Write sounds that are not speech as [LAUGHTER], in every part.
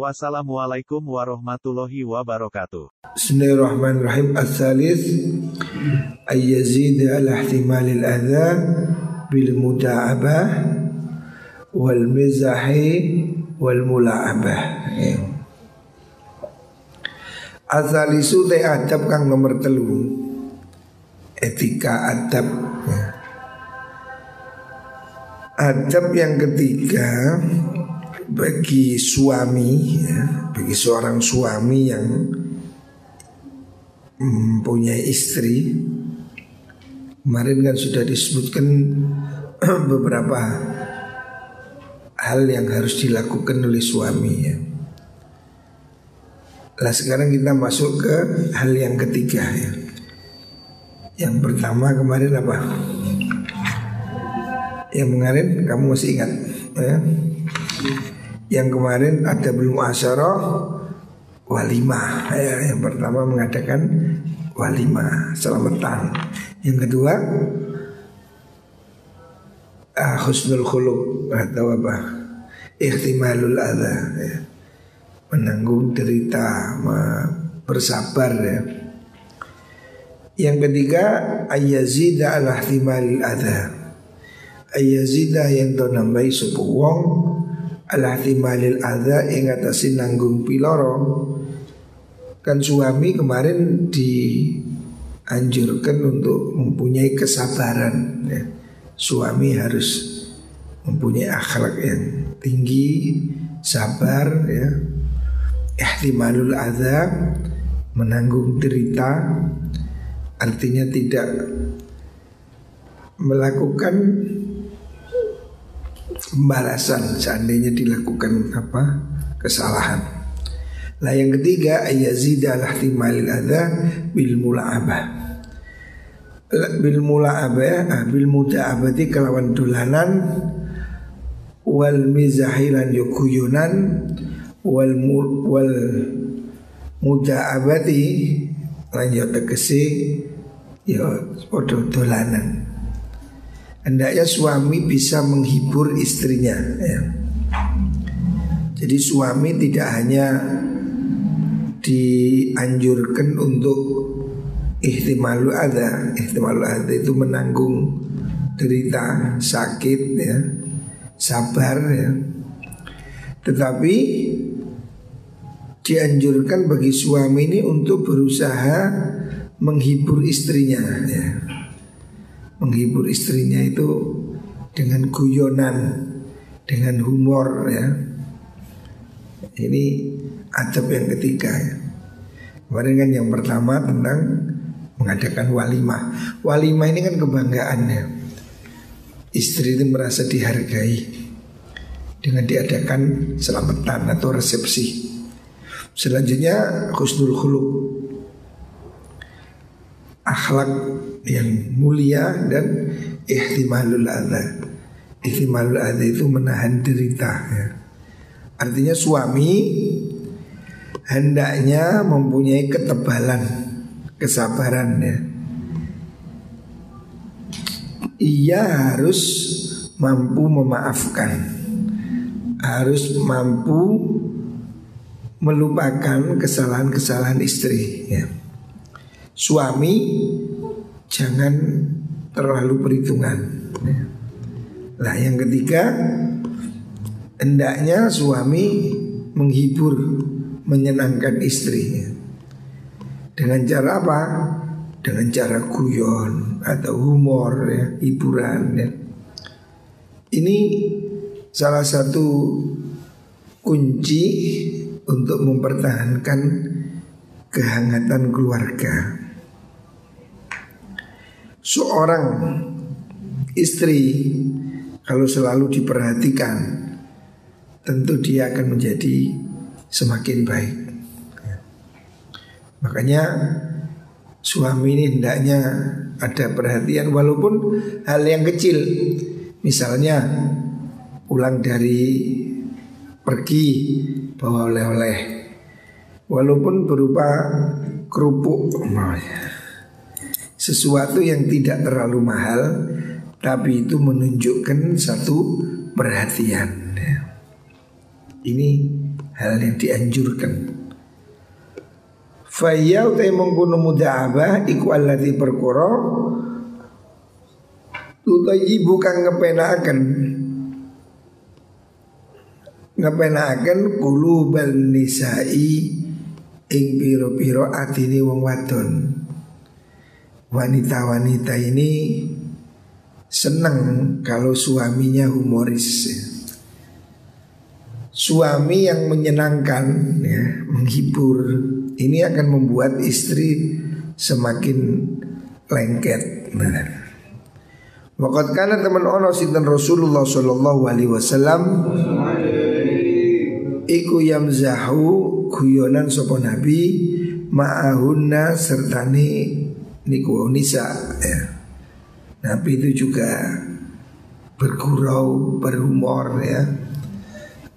Wassalamualaikum warahmatullahi wabarakatuh. Bismillahirrahmanirrahim. Al-thalith ay yazid ala ihtimal al-adha bil muda'abah wal mizahi wal mula'abah. Al-thalithu te adab kang nomor telu. Etika adab. Adab yang ketiga bagi suami ya, bagi seorang suami yang mempunyai istri kemarin kan sudah disebutkan [CLEARS THROAT] beberapa hal yang harus dilakukan oleh suami ya. Lah sekarang kita masuk ke hal yang ketiga ya. Yang pertama kemarin apa? Yang kemarin kamu masih ingat ya? Yang kemarin ada belum asyara walimah ya, Yang pertama mengadakan walimah selamatan. Yang kedua uh, Husnul khuluk atau apa? Ikhtimalul adha ya. Menanggung derita Bersabar ya. Yang ketiga Ayyazida ala ihtimalil adha. Ayyazida yang to nambahi wong ala timalil adha atasi nanggung piloro kan suami kemarin dianjurkan untuk mempunyai kesabaran ya. suami harus mempunyai akhlak yang tinggi sabar ya ihtimalul adha menanggung derita artinya tidak melakukan pembalasan seandainya dilakukan apa kesalahan. Lah yang ketiga ayazida lahtimalil adha bil mula'abah. Bil mula'abah ah, bil muda'abati kelawan dolanan wal mizahilan yukuyunan wal wal muda'abati lan yo tegese yo padha dolanan hendaknya suami bisa menghibur istrinya ya. Jadi suami tidak hanya dianjurkan untuk ihtimalu ada ihtimalu ada itu menanggung derita sakit ya. Sabar ya. Tetapi dianjurkan bagi suami ini untuk berusaha menghibur istrinya ya menghibur istrinya itu dengan guyonan, dengan humor ya. Ini adab yang ketiga ya. Kemarin kan yang pertama tentang mengadakan walimah. Walimah ini kan kebanggaannya. Istri itu merasa dihargai dengan diadakan selamatan atau resepsi. Selanjutnya husnul khuluq akhlak yang mulia dan ihtimalul adha. Ihtimalul adha itu menahan derita ya. Artinya suami hendaknya mempunyai ketebalan, kesabaran ya. Ia harus mampu memaafkan, harus mampu melupakan kesalahan-kesalahan istri ya. Suami jangan terlalu perhitungan. Nah yang ketiga hendaknya suami menghibur, menyenangkan istri dengan cara apa? Dengan cara guyon atau humor ya, hiburan ya. Ini salah satu kunci untuk mempertahankan kehangatan keluarga seorang istri kalau selalu diperhatikan tentu dia akan menjadi semakin baik. Makanya suami ini hendaknya ada perhatian walaupun hal yang kecil. Misalnya pulang dari pergi bawa oleh-oleh. Walaupun berupa kerupuk sesuatu yang tidak terlalu mahal tapi itu menunjukkan satu perhatian. Ini hal yang dianjurkan. Faya utai mengkono muda'abah iku alladhi perkara ibu kang ngepenaken ngepenaken kulubal nisai ing piro-piro atini wong wadon wanita-wanita ini senang kalau suaminya humoris suami yang menyenangkan ya, menghibur ini akan membuat istri semakin lengket. Nah. Wakat kana teman ono sinten Rasulullah Shallallahu Alaihi Wasallam Iku yamzahu guyonan sopo nabi ma'ahunna sertani niku nisa ya. Nabi itu juga bergurau, berhumor ya.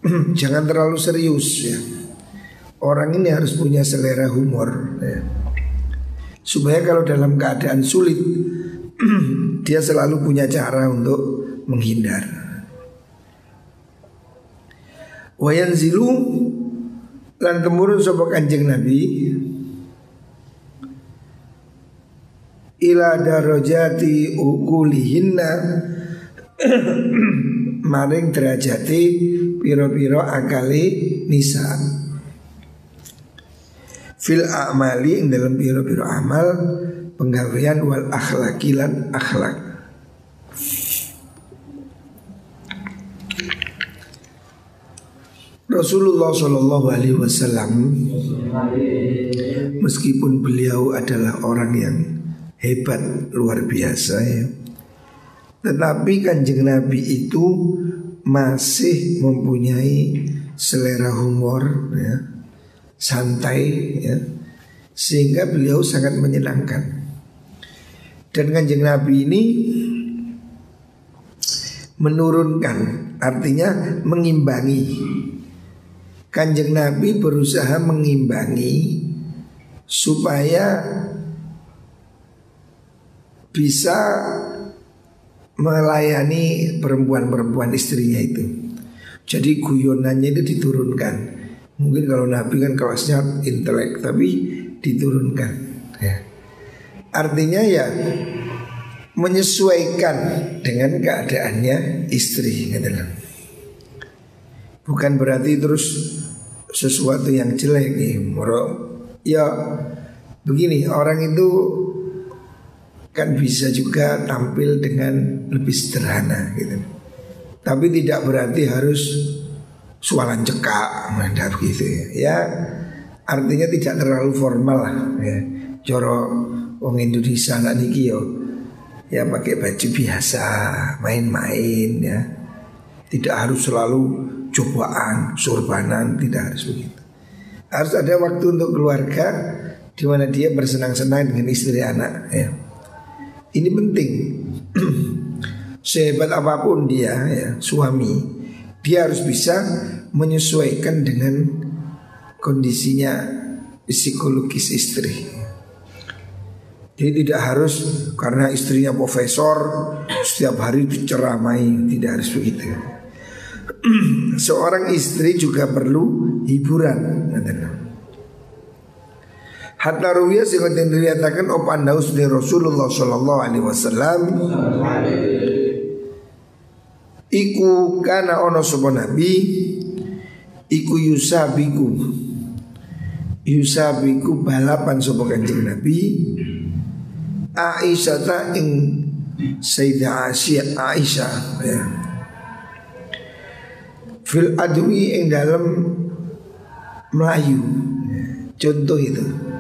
[CLEARS THROAT] Jangan terlalu serius ya. Orang ini harus punya selera humor ya. Supaya kalau dalam keadaan sulit [CLEARS THROAT] Dia selalu punya cara untuk menghindar Wayan zilu Lan temurun sopak kanjeng Nabi Ila darajati ukulihinna [COUGHS] Maring derajati Piro-piro akali nisa fil amali dalam biro-biro amal penggawean wal akhlakilan akhlak. Rasulullah Shallallahu Alaihi Wasallam meskipun beliau adalah orang yang hebat luar biasa ya, tetapi kanjeng Nabi itu masih mempunyai selera humor ya, santai ya. Sehingga beliau sangat menyenangkan. Dan kanjeng Nabi ini menurunkan artinya mengimbangi. Kanjeng Nabi berusaha mengimbangi supaya bisa melayani perempuan-perempuan istrinya itu. Jadi guyonannya itu diturunkan. Mungkin kalau Nabi kan kelasnya intelek tapi diturunkan ya. Artinya ya menyesuaikan dengan keadaannya istri gitu Bukan berarti terus sesuatu yang jelek nih Ya begini orang itu kan bisa juga tampil dengan lebih sederhana gitu. Tapi tidak berarti harus sualan cekak menghadap gitu ya. ya artinya tidak terlalu formal lah ya. Coro wong Indonesia lah niki yo ya pakai baju biasa main-main ya. Tidak harus selalu cobaan surbanan tidak harus begitu. Harus ada waktu untuk keluarga di mana dia bersenang-senang dengan istri anak ya ini penting [CLEARS THROAT] sehebat apa pun dia ya suami dia harus bisa menyesuaikan dengan kondisinya psikologis istri. Jadi tidak harus karena istrinya profesor setiap hari diceramai, tidak harus begitu. [CLEARS THROAT] Seorang istri juga perlu hiburan. Hatta ruwiya sing diriwayataken opan daus dari Rasulullah sallallahu alaihi wasallam. Iku kana ono sapa nabi? Iku yusabiku. Yusabiku balapan sapa kanjeng nabi? Aisyah ta ing Sayyidah Aisyah Aisyah ya. Fil adwi ing dalam Melayu. Contoh itu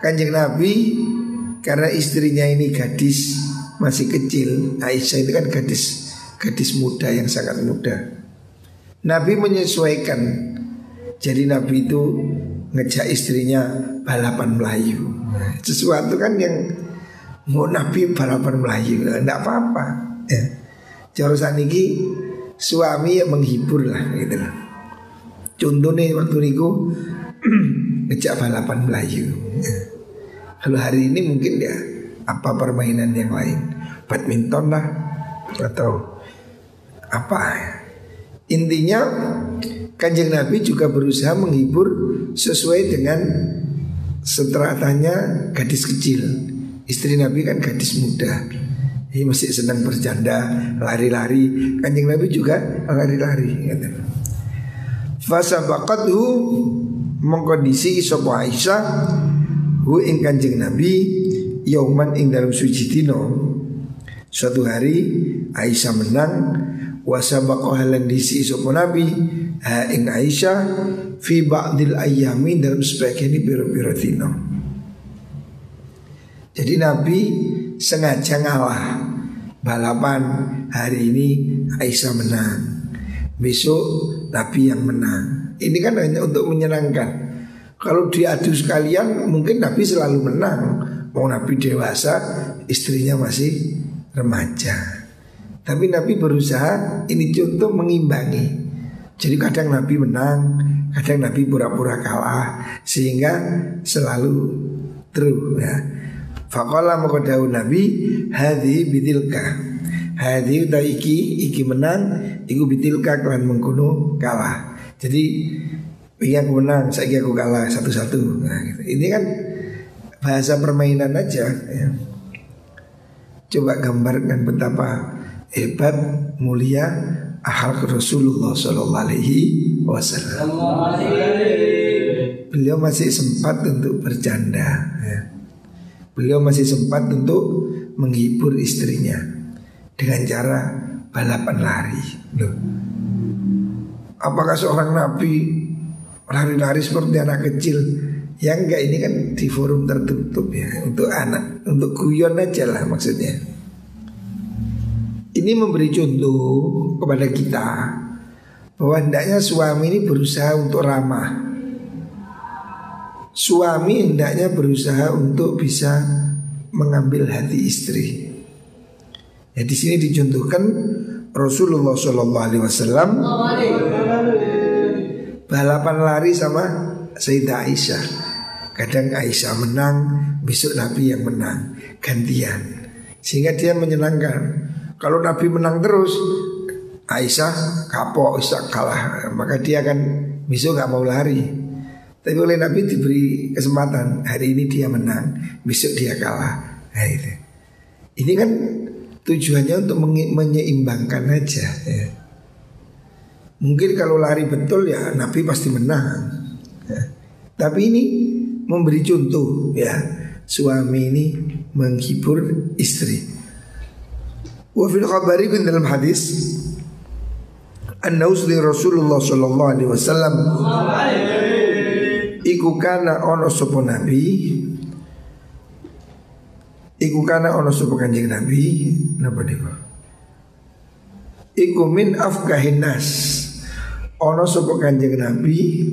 Kanjeng Nabi Karena istrinya ini gadis Masih kecil Aisyah itu kan gadis gadis muda yang sangat muda. Nabi menyesuaikan. Jadi Nabi itu ngejak istrinya balapan Melayu. Sesuatu kan yang mau Nabi balapan Melayu Tidak apa-apa ya. Cara ini suami yang menghibur lah gitu lah Contohnya waktu itu [CLEARS THROAT] ngejak balapan Melayu ya. Kalau hari ini mungkin ya apa permainan yang lain Badminton lah Atau apa ya Intinya kanjeng Nabi juga berusaha menghibur sesuai dengan seteratanya gadis kecil. Istri Nabi kan gadis muda. Ini masih senang bercanda, lari-lari. Kanjeng Nabi juga lari-lari. Fasabaqathu mengkondisi sapa Aisyah hu ing Kanjeng Nabi yauman ing dalam suci dino. Suatu hari Aisyah menang wasabaqah halan disi sapa nabi ha ing Aisyah fi ba'dil ayami dalam sebagian biro-biro dino. Jadi Nabi sengaja ngalah balapan hari ini Aisyah menang. Besok Nabi yang menang. Ini kan hanya untuk menyenangkan. Kalau diadu sekalian mungkin Nabi selalu menang. Mau Nabi dewasa, istrinya masih remaja. Tapi Nabi berusaha ini contoh mengimbangi. Jadi kadang Nabi menang, kadang Nabi pura-pura kalah sehingga selalu true ya. Fakola mengkodau Nabi hadi bitilka. Hadi udah iki iki menang, iku bitilka kalian mengkuno kalah. Jadi ini aku menang, saya aku kalah satu-satu. Nah, gitu. Ini kan bahasa permainan aja. Ya. Coba gambarkan betapa hebat mulia ahal Rasulullah Shallallahu Alaihi Wasallam. Beliau masih sempat untuk bercanda. Ya. Beliau masih sempat untuk menghibur istrinya dengan cara balapan lari. Loh. Apakah seorang nabi lari-lari seperti anak kecil? Yang enggak ini kan di forum tertutup ya untuk anak, untuk guyon aja lah maksudnya. Ini memberi contoh kepada kita bahwa hendaknya suami ini berusaha untuk ramah. Suami hendaknya berusaha untuk bisa mengambil hati istri. Ya di sini dicontohkan Rasulullah Shallallahu Alaihi Wasallam balapan lari sama Sayyidah Aisyah. Kadang Aisyah menang, besok Nabi yang menang, gantian. Sehingga dia menyenangkan. Kalau Nabi menang terus, Aisyah kapok, Aisyah kalah, maka dia akan besok nggak mau lari. Tapi oleh Nabi diberi kesempatan hari ini dia menang, besok dia kalah. Nah, itu. Ini kan tujuannya untuk menyeimbangkan aja. Ya. Mungkin kalau lari betul ya Nabi pasti menang. Ya. Tapi ini memberi contoh ya suami ini menghibur istri. Wa fil khabari dalam hadis Anna usli Rasulullah sallallahu alaihi wasallam Iku kana ono sopo nabi Iku kana ono sopo kanjeng nabi Napa nih Iku min afkahin nas Ono sopo kanjeng nabi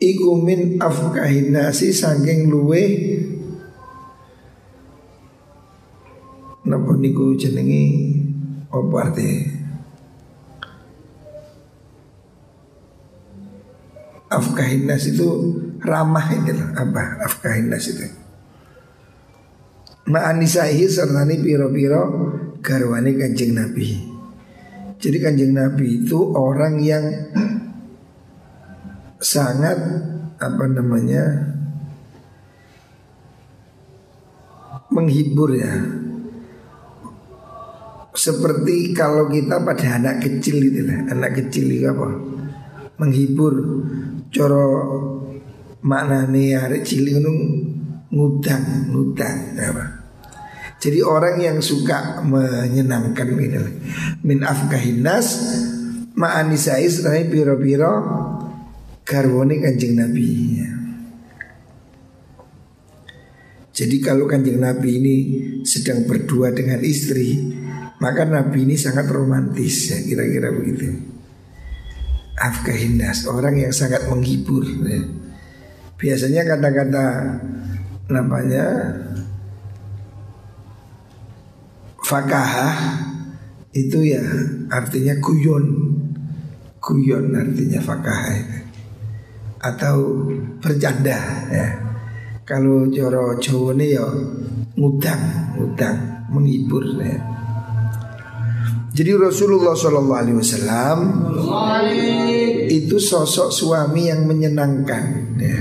Iku min afkahin nasi Sangking luwe Napa niku apa arti? Afkahinas itu ramah ini lah apa afkahinas itu Ma'anisahi serta ini piro-piro garwani kanjeng Nabi Jadi kanjeng Nabi itu orang yang sangat apa namanya menghibur ya. Seperti kalau kita pada anak kecil itu lah. Anak kecil itu apa? Menghibur. Coro maknanya arek cilik ngudang ngudang apa jadi orang yang suka menyenangkan gitu min afkahinas ma'anisai setelah biro-biro garwoni kanjeng nabi jadi kalau kanjeng nabi ini sedang berdua dengan istri maka Nabi ini sangat romantis ya kira-kira begitu. Afkahinas orang yang sangat menghibur. Ya. Biasanya kata-kata namanya fakahah itu ya artinya guyon. Guyon artinya fakahah. Atau bercanda ya. Kalau coro Jawa ini ya ngutang, ngutang, menghibur ya. Jadi Rasulullah Shallallahu Alaihi Wasallam itu sosok suami yang menyenangkan. Ya.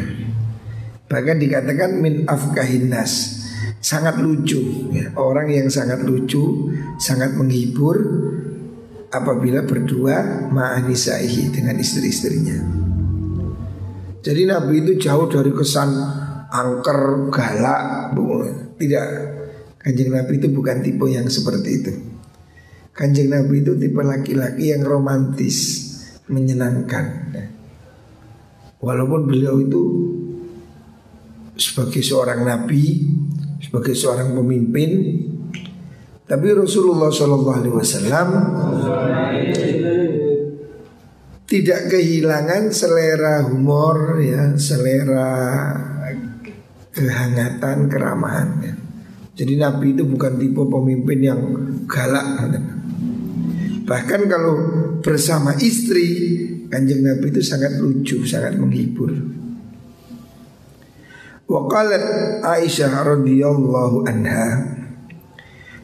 Bahkan dikatakan min afkahinas sangat lucu. Ya. Orang yang sangat lucu, sangat menghibur apabila berdua ma'anisaihi dengan istri-istrinya. Jadi Nabi itu jauh dari kesan angker, galak, tidak. Kanjeng Nabi itu bukan tipe yang seperti itu. Kanjeng Nabi itu tipe laki-laki yang romantis, menyenangkan. Walaupun beliau itu sebagai seorang nabi, sebagai seorang pemimpin, tapi Rasulullah Shallallahu Alaihi Wasallam tidak kehilangan selera humor, ya, selera kehangatan, keramahan. Ya. Jadi Nabi itu bukan tipe pemimpin yang galak. Bahkan kalau bersama istri Kanjeng Nabi itu sangat lucu, sangat menghibur. Waqalat Aisyah radhiyallahu anha.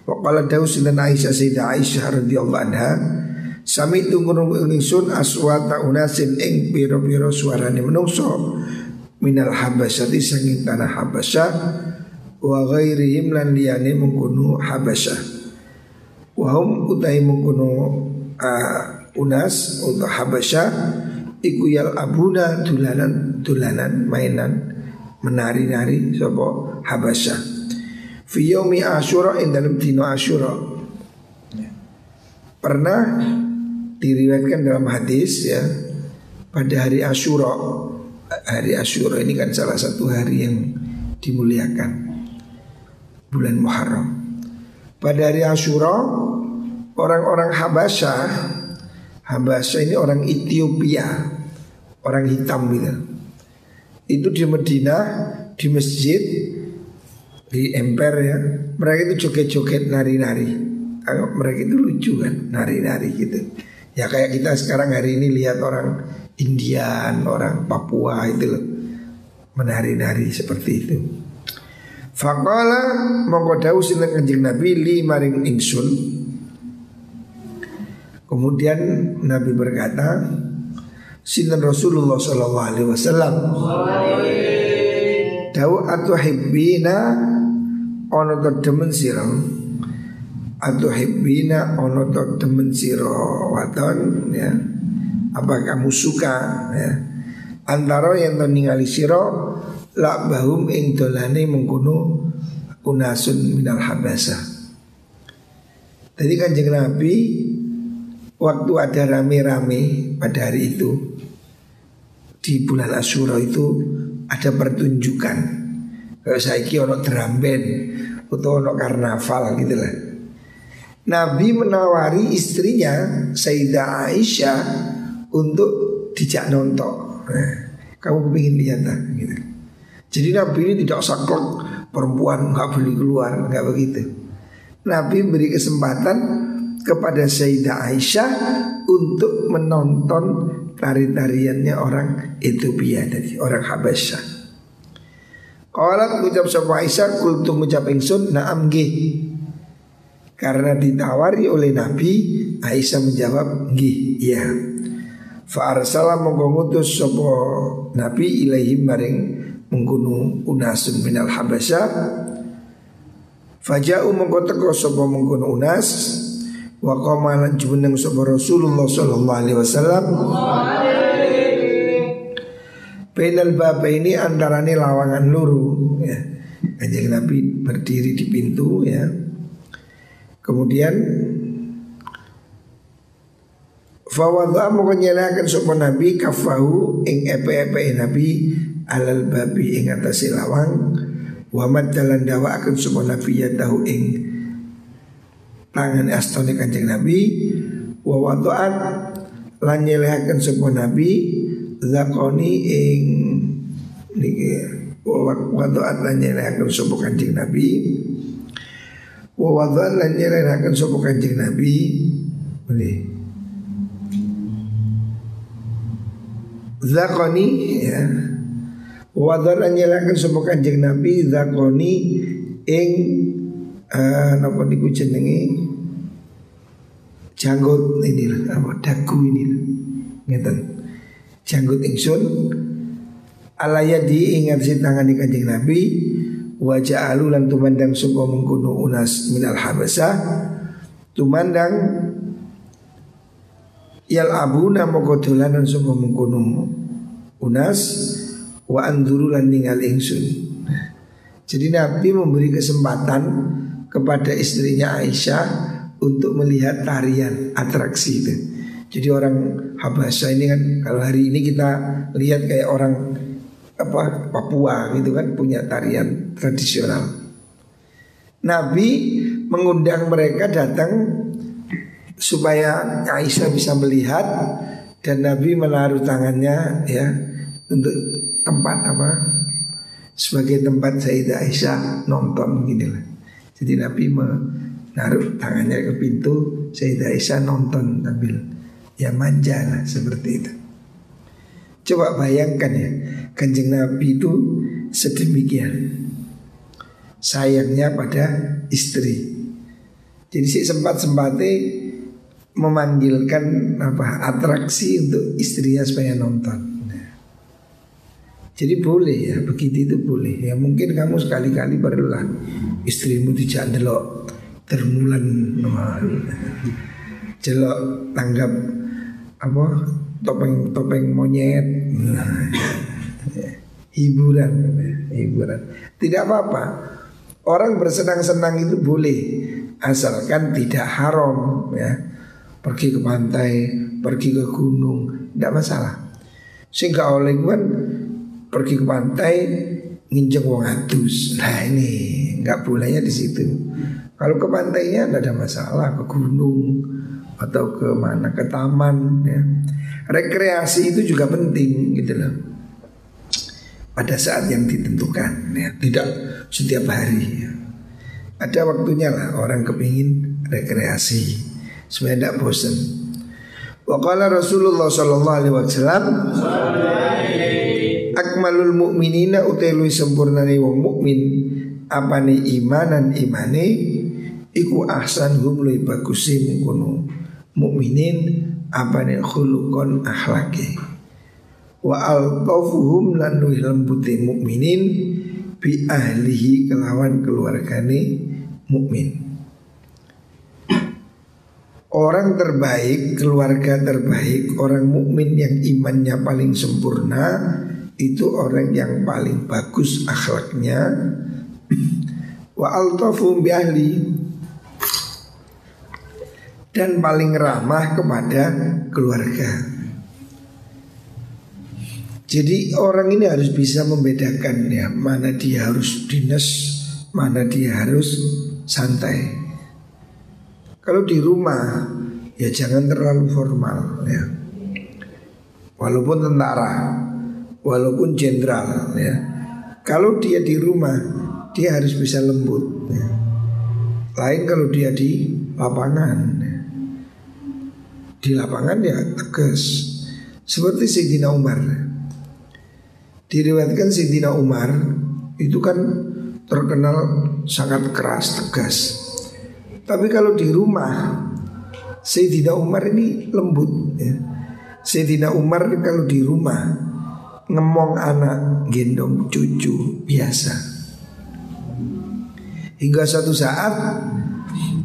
Waqalat Daus dan Aisyah Sayyidah Aisyah radhiyallahu anha. Sami tunggu ingsun aswata unasin ing piro-piro suarane menungso. Minal habasyati sanging tanah habasyah wa ghairihim lan liyane mengkunu habasyah Wahum utai mengkuno unas untuk Habasya Iku yal abuna dulanan dulanan mainan menari-nari sopo Habasya Fi yomi asyura in dalam dino asyura Pernah diriwayatkan dalam hadis ya pada hari Asyura hari Asyura ini kan salah satu hari yang dimuliakan. Bulan Muharram. Pada hari Asyura orang-orang Habasya Habasya ini orang Ethiopia Orang hitam gitu Itu di Medina Di masjid Di emper ya. Mereka itu joget-joget nari-nari. Mereka itu lucu kan Nari-nari gitu. Ya kayak kita sekarang hari ini lihat orang Indian, orang Papua itu loh Menari-nari seperti itu. Fakala mongko dawuh sinten Nabi li maring insun Kemudian Nabi berkata, Sinan Rasulullah Sallallahu Alaihi Wasallam. Tahu atau hibbina ono to demen siro atau hibbina ono to demen siro waton ya apa kamu suka ya antara yang to ningali siro lak bahum ing dolane mengkuno unasun minal habasa. Jadi kanjeng Nabi waktu ada rame-rame pada hari itu di bulan Asyura itu ada pertunjukan. Kalau saya kira ono drum band atau ono karnaval gitu lah. Nabi menawari istrinya Sayyidah Aisyah untuk dijak nonton. Nah, kamu kepingin lihat gitu. Jadi Nabi ini tidak saklek perempuan nggak boleh keluar nggak begitu. Nabi beri kesempatan kepada Sayyidah Aisyah untuk menonton tari-tariannya orang Ethiopia tadi, orang Habasyah. Kalau ucap sama Aisyah kultu ucap ingsun naam nggih. Karena ditawari oleh Nabi, Aisyah menjawab nggih, iya. Fa arsala monggo ngutus sapa Nabi ilaihim maring menggunung unasun minal Habasyah. Faja'u monggo teko sapa menggunung unas wa qama lan jumeneng sapa Rasulullah sallallahu alaihi wasallam Bainal baba ini antarane lawangan luru ya. Kanjeng Nabi berdiri di pintu ya. Kemudian Fawadha moko nyelakan sapa Nabi kafahu ing epe-epe Nabi alal babi ing atase lawang wa dalan dawa akan sapa Nabi ya tahu ing tangan astone kanjeng Nabi. Wa wadu'at lan nyelehaken sapa Nabi zakoni ing niki wa wadu'at lan nyelehaken sapa kanjeng Nabi. Wa wadhan lan nyelenakan sopo kanjeng Nabi. Ini. Zakoni ya. Lan nyelenakan sopo kanjeng Nabi Zakoni ing uh, Napa niku jenengi Janggut ini lah Apa dagu ini lah. Ngeten. Janggut ingsun. Alayadi ingat si tangan di kanjeng Nabi Wajah alu lan tumandang suka mengkuno unas minal habasah Tumandang Yal abuna moko dolanan suka mengkuno unas Wa anduru lan ningal ingsun. Jadi Nabi memberi kesempatan kepada istrinya Aisyah untuk melihat tarian atraksi itu. Jadi orang Habasya ini kan kalau hari ini kita lihat kayak orang apa Papua gitu kan punya tarian tradisional. Nabi mengundang mereka datang supaya Aisyah bisa melihat dan Nabi menaruh tangannya ya untuk tempat apa sebagai tempat Sayyidah Aisyah nonton gini lah. Jadi Nabi menaruh tangannya ke pintu Sayyidah Aisyah nonton sambil ya manja lah seperti itu. Coba bayangkan ya Kanjeng Nabi itu sedemikian Sayangnya pada istri Jadi si sempat-sempatnya Memanggilkan apa atraksi untuk istrinya supaya nonton. Jadi boleh ya begitu itu boleh. Ya mungkin kamu sekali-kali perlulah Istrimu tidak delok Termulan Jelok tanggap Apa topeng-topeng monyet hiburan hiburan. Tidak apa-apa. Orang bersenang-senang itu boleh asalkan tidak haram ya. Pergi ke pantai pergi ke gunung tidak masalah. Sehingga oleh pergi ke pantai nginjek wong atus nah ini nggak bolehnya di situ. Kalau ke pantainya tidak ada masalah ke gunung atau ke mana ke taman ya. Rekreasi itu juga penting gitu loh. Pada saat yang ditentukan ya. Tidak setiap hari ya. ada waktunya lah orang kepingin rekreasi. Supaya tidak bosan Wakala Rasulullah Sallallahu Alaihi Wasallam Akmalul mu'minina utelui sempurnani wong mukmin. Apa nih imanan imane iku ahsan hum lui bagusi mengkono. Mukminin apa nih khulukon akhlaki? Wa altafuhum lan lembuti mukminin bi ahlihi kelawan keluargane mukmin Orang terbaik, keluarga terbaik, orang mukmin yang imannya paling sempurna itu orang yang paling bagus akhlaknya. [CLEARS THROAT] Wa altafum bi ahli dan paling ramah kepada keluarga. Jadi orang ini harus bisa membedakan ya mana dia harus dinas, mana dia harus santai. Kalau di rumah ya jangan terlalu formal ya. Walaupun tentara, walaupun jenderal ya. Kalau dia di rumah dia harus bisa lembut ya. Lain kalau dia di lapangan ya. Di lapangan ya tegas Seperti Sayyidina Umar Diriwayatkan Sayyidina Umar Itu kan terkenal sangat keras, tegas Tapi kalau di rumah Sayyidina Umar ini lembut ya. Sayyidina Umar kalau di rumah Ngemong anak, gendong cucu biasa Hingga suatu saat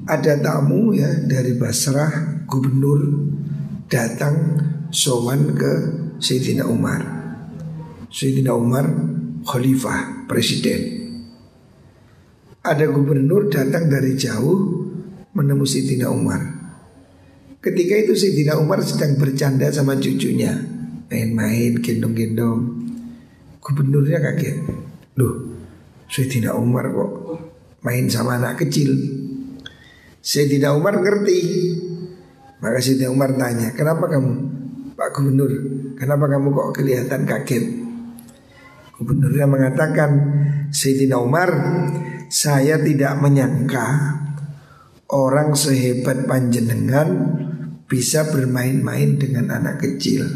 ada tamu ya dari Basrah gubernur datang sowan ke Sayyidina Umar. Sayyidina Umar khalifah presiden. Ada gubernur datang dari jauh menemui Sayyidina Umar. Ketika itu Sayyidina Umar sedang bercanda sama cucunya, main-main, gendong-gendong. Gubernurnya kaget. Loh, Sayyidina Umar kok main sama anak kecil. Sayyidina Umar ngerti Maka Sayyidina Umar tanya Kenapa kamu Pak Gubernur Kenapa kamu kok kelihatan kaget Gubernurnya mengatakan Sayyidina Umar Saya tidak menyangka orang sehebat panjenengan bisa bermain-main dengan anak kecil.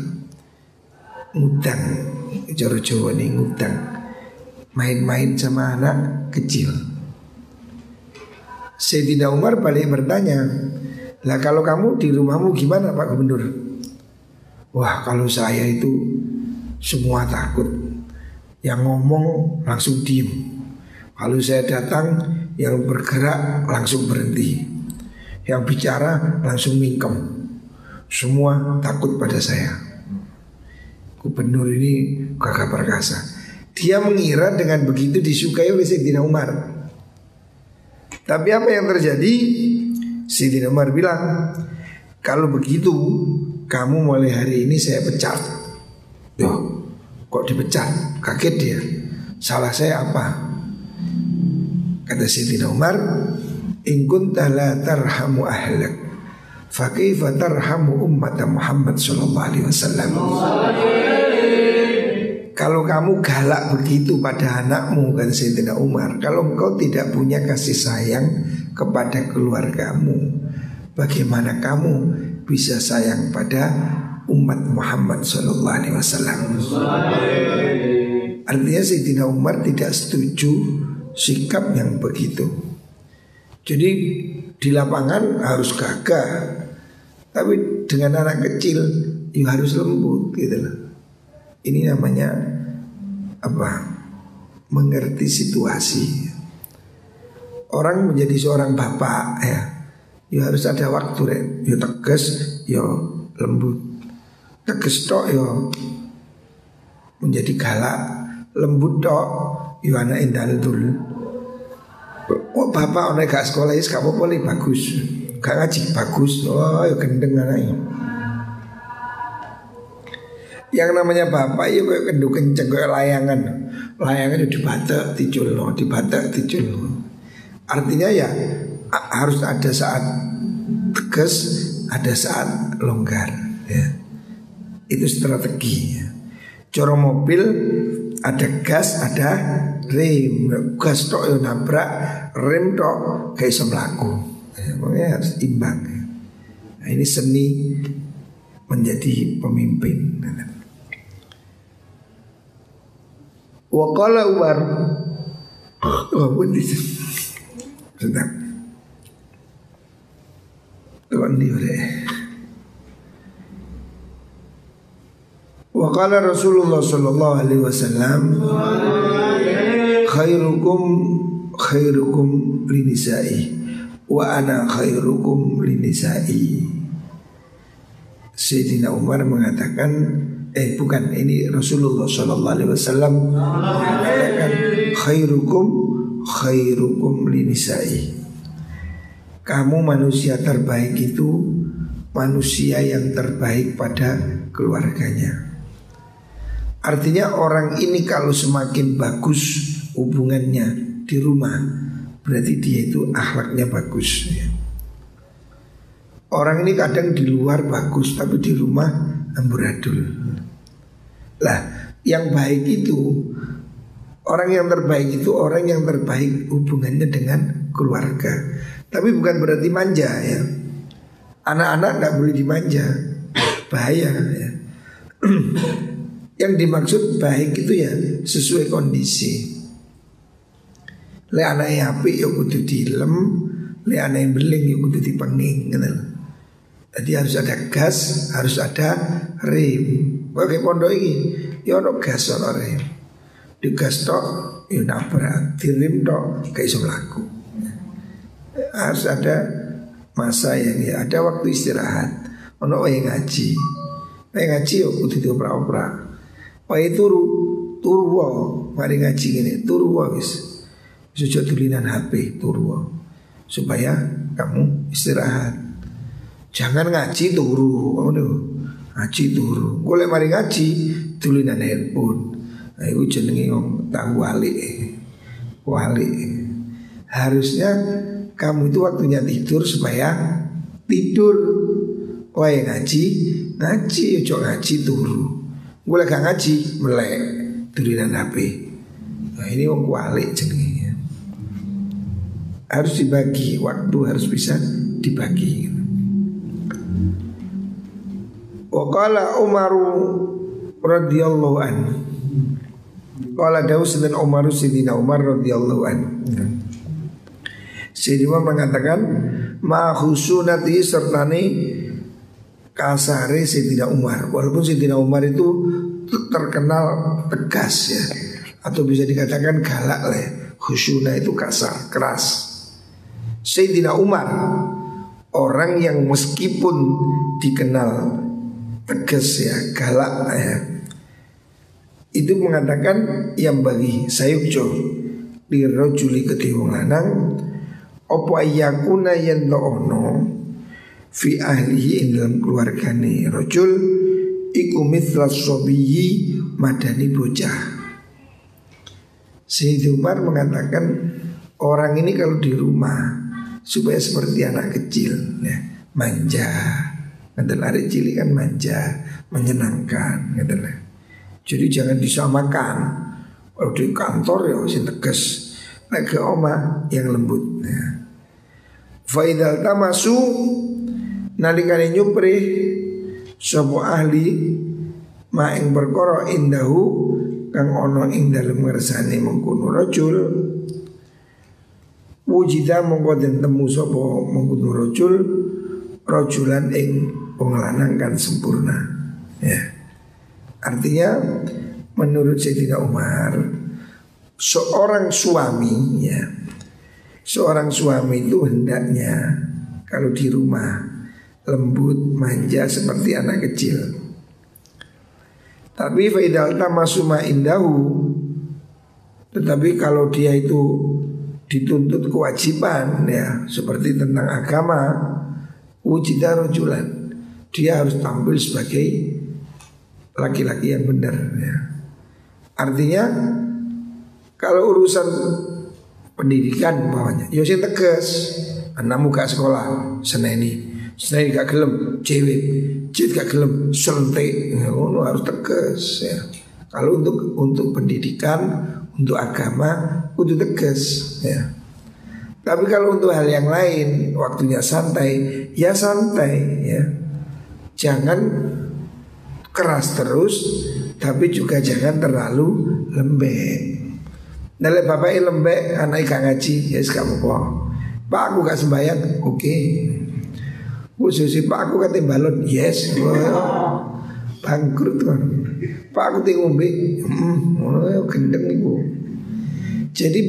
Ngutang, Joro Jawa nih ngutang. Main-main sama anak kecil. Sayyidina Umar balik bertanya, lah kalau kamu di rumahmu gimana Pak Gubernur? Wah kalau saya itu semua takut. Yang ngomong langsung diem. Kalau saya datang yang bergerak langsung berhenti. Yang bicara langsung mingkem. Semua takut pada saya. Gubernur ini gagah perkasa. Dia mengira dengan begitu disukai oleh Sayyidina Umar. Tapi apa yang terjadi? Sayyidina Umar bilang, kalau begitu kamu mulai hari ini saya pecat. Loh, kok dipecat? Kaget dia. Salah saya apa? Kata Sayyidina Umar, "In kunta la tarhamu ahlak Fakaifa tarhamu ummat Muhammad sallallahu alaihi wasallam. Kalau kamu galak begitu pada anakmu kan Sayyidina Umar Kalau engkau tidak punya kasih sayang kepada keluargamu Bagaimana kamu bisa sayang pada umat Muhammad Sallallahu Alaihi Wasallam? Artinya Sayyidina Umar tidak setuju sikap yang begitu. Jadi di lapangan harus gagah tapi dengan anak kecil ya harus lembut gitu loh. Ini namanya apa? Mengerti situasi. Orang menjadi seorang bapak ya, ya harus ada waktu ya. Ya tegas, ya lembut. Tegas tok ya menjadi galak, lembut tok ya anak indal dulu. Oh bapak orang gak sekolah is gak apa-apa bagus. Gak ngaji bagus. Oh ya gendeng anaknya. Yang namanya bapak ya kayak kendu kenceng kayak layangan. Layangan itu dibatak tijul no dibatak artinya ya harus ada saat tegas ada saat longgar ya. Itu strategi ya. coro mobil ada gas ada rem. Gas tok yo nabrak rem tok kayak semlaku Pokoknya harus imbang. Nah, ini seni menjadi pemimpin. Wakala Umar Sedang Tuhan Wakala Rasulullah Sallallahu Alaihi Wasallam Khairukum Khairukum linisai wa ana khairukum linisai. Sayyidina Umar mengatakan eh bukan ini Rasulullah sallallahu alaihi wasallam mengatakan khairukum khairukum linisai. Kamu manusia terbaik itu manusia yang terbaik pada keluarganya. Artinya orang ini kalau semakin bagus hubungannya di rumah Berarti dia itu akhlaknya bagus ya. Orang ini kadang di luar bagus Tapi di rumah amburadul. Lah yang baik itu Orang yang terbaik itu orang yang terbaik hubungannya dengan keluarga. Tapi bukan berarti manja ya. Anak-anak nggak boleh dimanja. Bahaya ya. [CLEARS THROAT] Yang dimaksud baik itu ya sesuai kondisi Le anaknya api ya kudu dilem, le yang beling ya kudu dipenging gitu. Jadi harus ada gas, harus ada rem. Pakai pondok ini, ya ono gas ono rem. Di gas tok, ya nabrak, di rem tok, kayak iso. Harus ada masa yang ya ada waktu istirahat. Ono yang ngaji, yang ngaji ya kudu dioprak-oprak. Wae turu, turu mari ngaji gini, turu wis. Sujud tulinan HP turu supaya kamu istirahat. Jangan ngaji turu. Aduh, ngaji turu. Golek mari ngaji tulinan handphone. Nah, itu jenenge wong tahu wali. Wali. Harusnya kamu itu waktunya tidur supaya tidur. Wae ngaji, ngaji ojo ngaji turu. Gue gak ngaji melek tulinan HP. Nah ini wong kuali jenenge. Harus dibagi, waktu harus bisa dibagi. Wakala Umaru radhiyallahu an. Qala Daus dan Umar Sidina Umar radhiyallahu an. Sidina mengatakan ma khusunati sertani kasare Sidina Umar. Walaupun Sidina Umar itu terkenal tegas ya atau bisa dikatakan galak lah. Ya. Khusuna itu kasar, keras. Sayyidina Umar orang yang meskipun dikenal tegas ya, galak ya. Itu mengatakan yang bagi sayukjo di rojuli lanang opo ayakuna yang ono fi ahlihi ing dalam keluargane rojul iku mithla sobiyi madani bocah. Sayyid Umar mengatakan orang ini kalau di rumah supaya seperti anak kecil ya, manja Ngeten arek cilik kan manja, menyenangkan ngeten Jadi jangan disamakan. Kalau di kantor ya sing tegas, nek ke oma yang lembut ya. Faidal tamasu nalikane nyupri sapa ahli ma ing perkara indahu kang ono ing dalem ngersane mengkono rajul wujida mongko den temu sapa mengkono rajul rajulan ing wong lanang kan sempurna. Ya. Artinya menurut Sayyidina Umar seorang suami ya seorang suami itu hendaknya kalau di rumah lembut manja seperti anak kecil. Tapi faidal tamasuma indahu tetapi kalau dia itu dituntut kewajiban ya seperti tentang agama wujida rojulan dia harus tampil sebagai laki-laki yang benar ya. Artinya kalau urusan pendidikan bawahnya, yo ya tegas, anakmu gak sekolah, seneni, seneni gak gelem, cewek, cewek gak gelem, sentek, ya, harus tegas ya. Kalau untuk untuk pendidikan, untuk agama, untuk tegas ya. Tapi kalau untuk hal yang lain, waktunya santai, ya santai ya. Jangan keras terus Tapi juga jangan terlalu lembek Nalek bapak lembek anak ikan ngaji Ya yes, kamu apa Pak aku gak sembahyang Oke okay. Khususnya pak aku kata balon Yes Bangkrut kan Pak aku tinggal ngombe hmm, oh, Gendeng ibu Jadi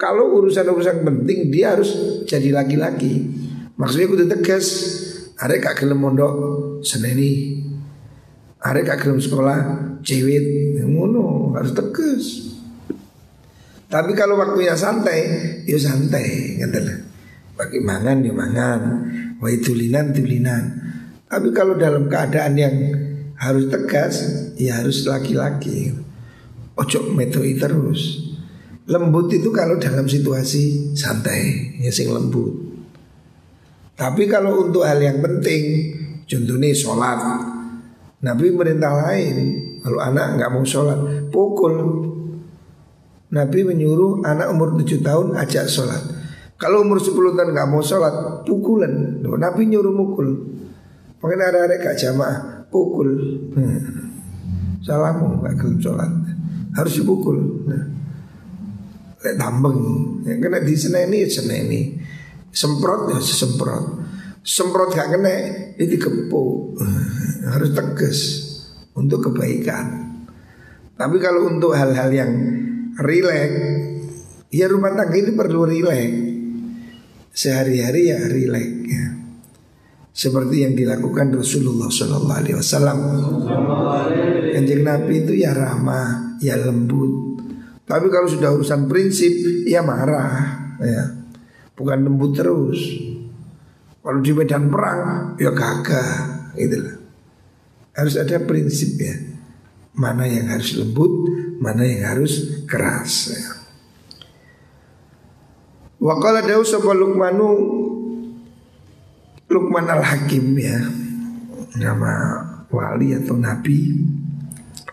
kalau urusan-urusan penting dia harus jadi laki-laki. Maksudnya aku tegas Arek gak gelem mondok seneni. Arek gak gelem sekolah cewit ngono harus tegas. Tapi kalau waktunya santai, ya santai ngeten. Bagi mangan ya mangan, wa tulinan tulinan. Tapi kalau dalam keadaan yang harus tegas, ya harus laki-laki. Ojo metoi terus. Lembut itu kalau dalam situasi santai, ya sing lembut. Tapi kalau untuk hal yang penting, contohnya sholat, Nabi merintah lain. Kalau anak nggak mau sholat, pukul. Nabi menyuruh anak umur 7 tahun ajak sholat. Kalau umur 10 tahun nggak mau sholat, pukulan. Nabi nyuruh mukul. Mungkin ada-ada gak jamaah, pukul. Hmm. Salamu kelem sholat, harus dipukul. Nah. Lek tambeng, yang kena di seneni, seneni. Semprot ya semprot Semprot gak kena ini kepuk Harus tegas Untuk kebaikan Tapi kalau untuk hal-hal yang rileks Ya rumah tangga ini perlu rileks Sehari-hari ya rileks ya. Seperti yang dilakukan Rasulullah Sallallahu Alaihi Wasallam. Kanjeng Nabi itu ya ramah, ya lembut. Tapi kalau sudah urusan prinsip, ya marah. Ya bukan lembut terus. Kalau di medan perang ya gagah gitu lah. Harus ada prinsip ya. Mana yang harus lembut, mana yang harus keras ya. Wa dawu sapa Luqmanu Luqman Al-Hakim ya. Nama wali atau nabi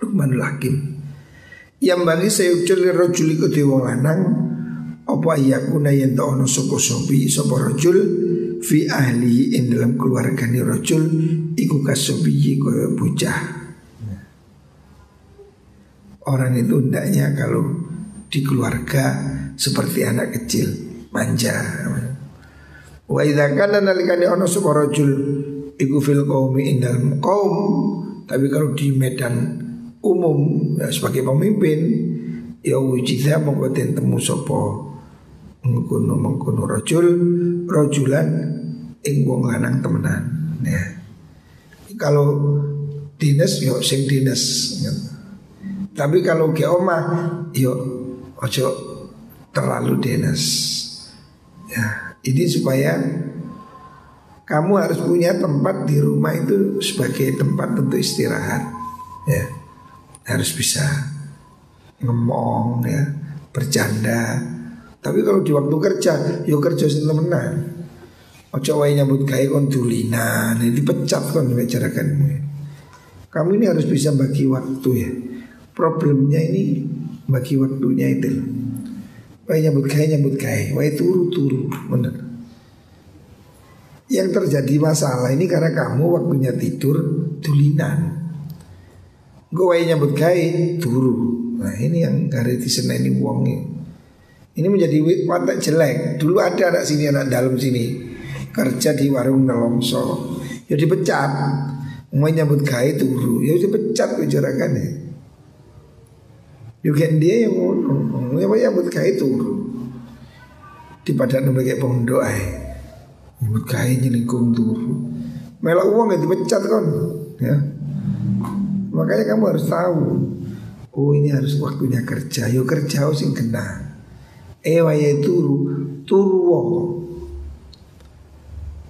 Luqman Al-Hakim. Yang saya ucul rojuli ke wong lanang apa yakuna yen ono sapa sobi sapa rajul fi ahli in dalam keluargane rajul iku kasobi koyo bocah. Orang itu hendaknya kalau di keluarga seperti anak kecil, manja. Wa idza kana nalikane ono sapa rajul iku fil qaumi indal qaum. Tapi kalau di medan umum ya, sebagai pemimpin ya wujida mongko temu sapa mengkono mengkono rojul rojulan ing wong lanang temenan ya. Kalau dinas yo sing dinas tapi kalau ke omah yo ojo terlalu dinas ya ini supaya kamu harus punya tempat di rumah itu sebagai tempat untuk istirahat ya harus bisa ngomong ya bercanda tapi kalau di waktu kerja, yo kerja sing temenan. Ojo wae nyambut gawe kon dulinan, dipecat kon bicarakan. Kamu ini harus bisa bagi waktu ya. Problemnya ini bagi waktunya itu. Wae nyambut gawe nyambut gawe, wae turu-turu, bener. Yang terjadi masalah ini karena kamu waktunya tidur dulinan. Gue nyambut gawe turu. Nah ini yang gare diseneni wong ini. Ini menjadi watak jelek. Dulu ada anak sini anak dalam sini kerja di warung nelongso. Ya dipecat. Mau nyambut gai turu. Ya dipecat ujarakan ya. Juga dia yang mau ya nyambut gai turu. Di padan sebagai pondok ay. Nyambut gai nyelingkung turu. Melak uang ya dipecat kan. Ya. Makanya kamu harus tahu. Oh ini harus waktunya kerja. Yo kerja yang kena ewaya turu turu wong.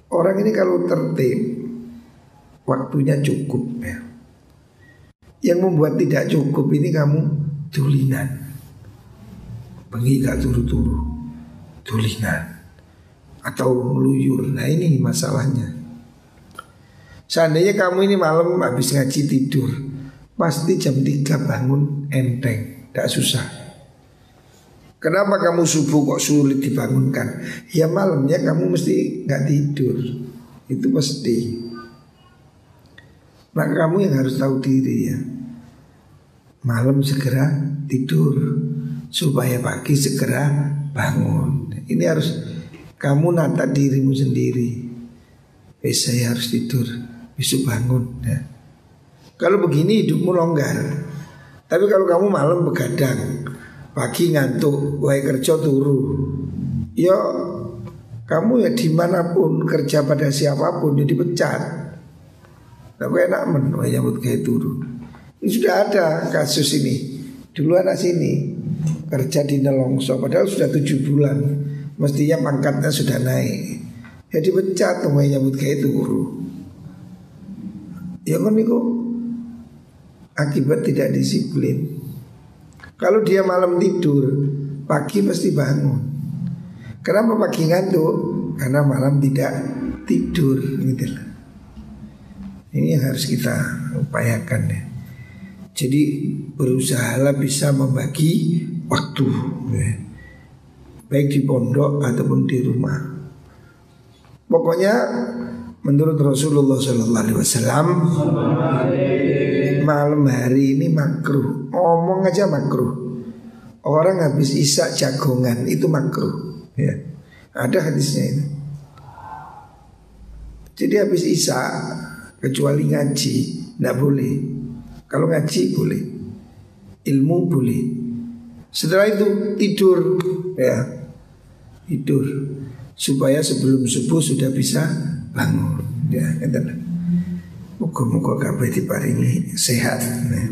Orang ini kalau tertib waktunya cukup ya. Yang membuat tidak cukup ini kamu tulinan. Bengi gak turu-turu. Tulinan. Atau meluyur. Nah ini masalahnya. Seandainya kamu ini malam habis ngaji tidur Pasti jam 3 bangun enteng Tidak susah Kenapa kamu subuh kok sulit dibangunkan? Ya malamnya kamu mesti nggak tidur. Itu pasti. Maka kamu yang harus tahu diri ya. Malam segera tidur supaya pagi segera bangun. Ini harus kamu nata dirimu sendiri. Eh saya harus tidur, besok bangun. Ya. Kalau begini hidupmu longgar. Tapi kalau kamu malam begadang, Pagi ngantuk, wae kerja turu. Yo kamu ya di mana pun kerja pada siapa pun jadi ya pecat. Tapi enak men, nyambut kayak turu. Ini sudah ada kasus ini. Dulu anak sini kerja di Nelongso, padahal sudah tujuh bulan. Mestinya pangkatnya sudah naik. Ya dipecat, wae nyambut kayak turu. Ya kan itu akibat tidak disiplin. Kalau dia malam tidur, pagi pasti bangun. Kenapa pagi ngantuk? Karena malam tidak tidur gitu Ini yang harus kita upayakan ya. Jadi berusahalah bisa membagi waktu. Ya. Baik di pondok ataupun di rumah. Pokoknya menurut Rasulullah SAW malam hari ini makruh. Ngomong aja makruh. Orang habis isak jagongan itu makruh. Ya. Ada hadisnya itu. Jadi habis isak Kecuali ngaji Tidak boleh Kalau ngaji boleh Ilmu boleh Setelah itu tidur ya Tidur Supaya sebelum subuh sudah bisa bangun Ya, itu Muka-muka kabeh diparingi sehat. Nah.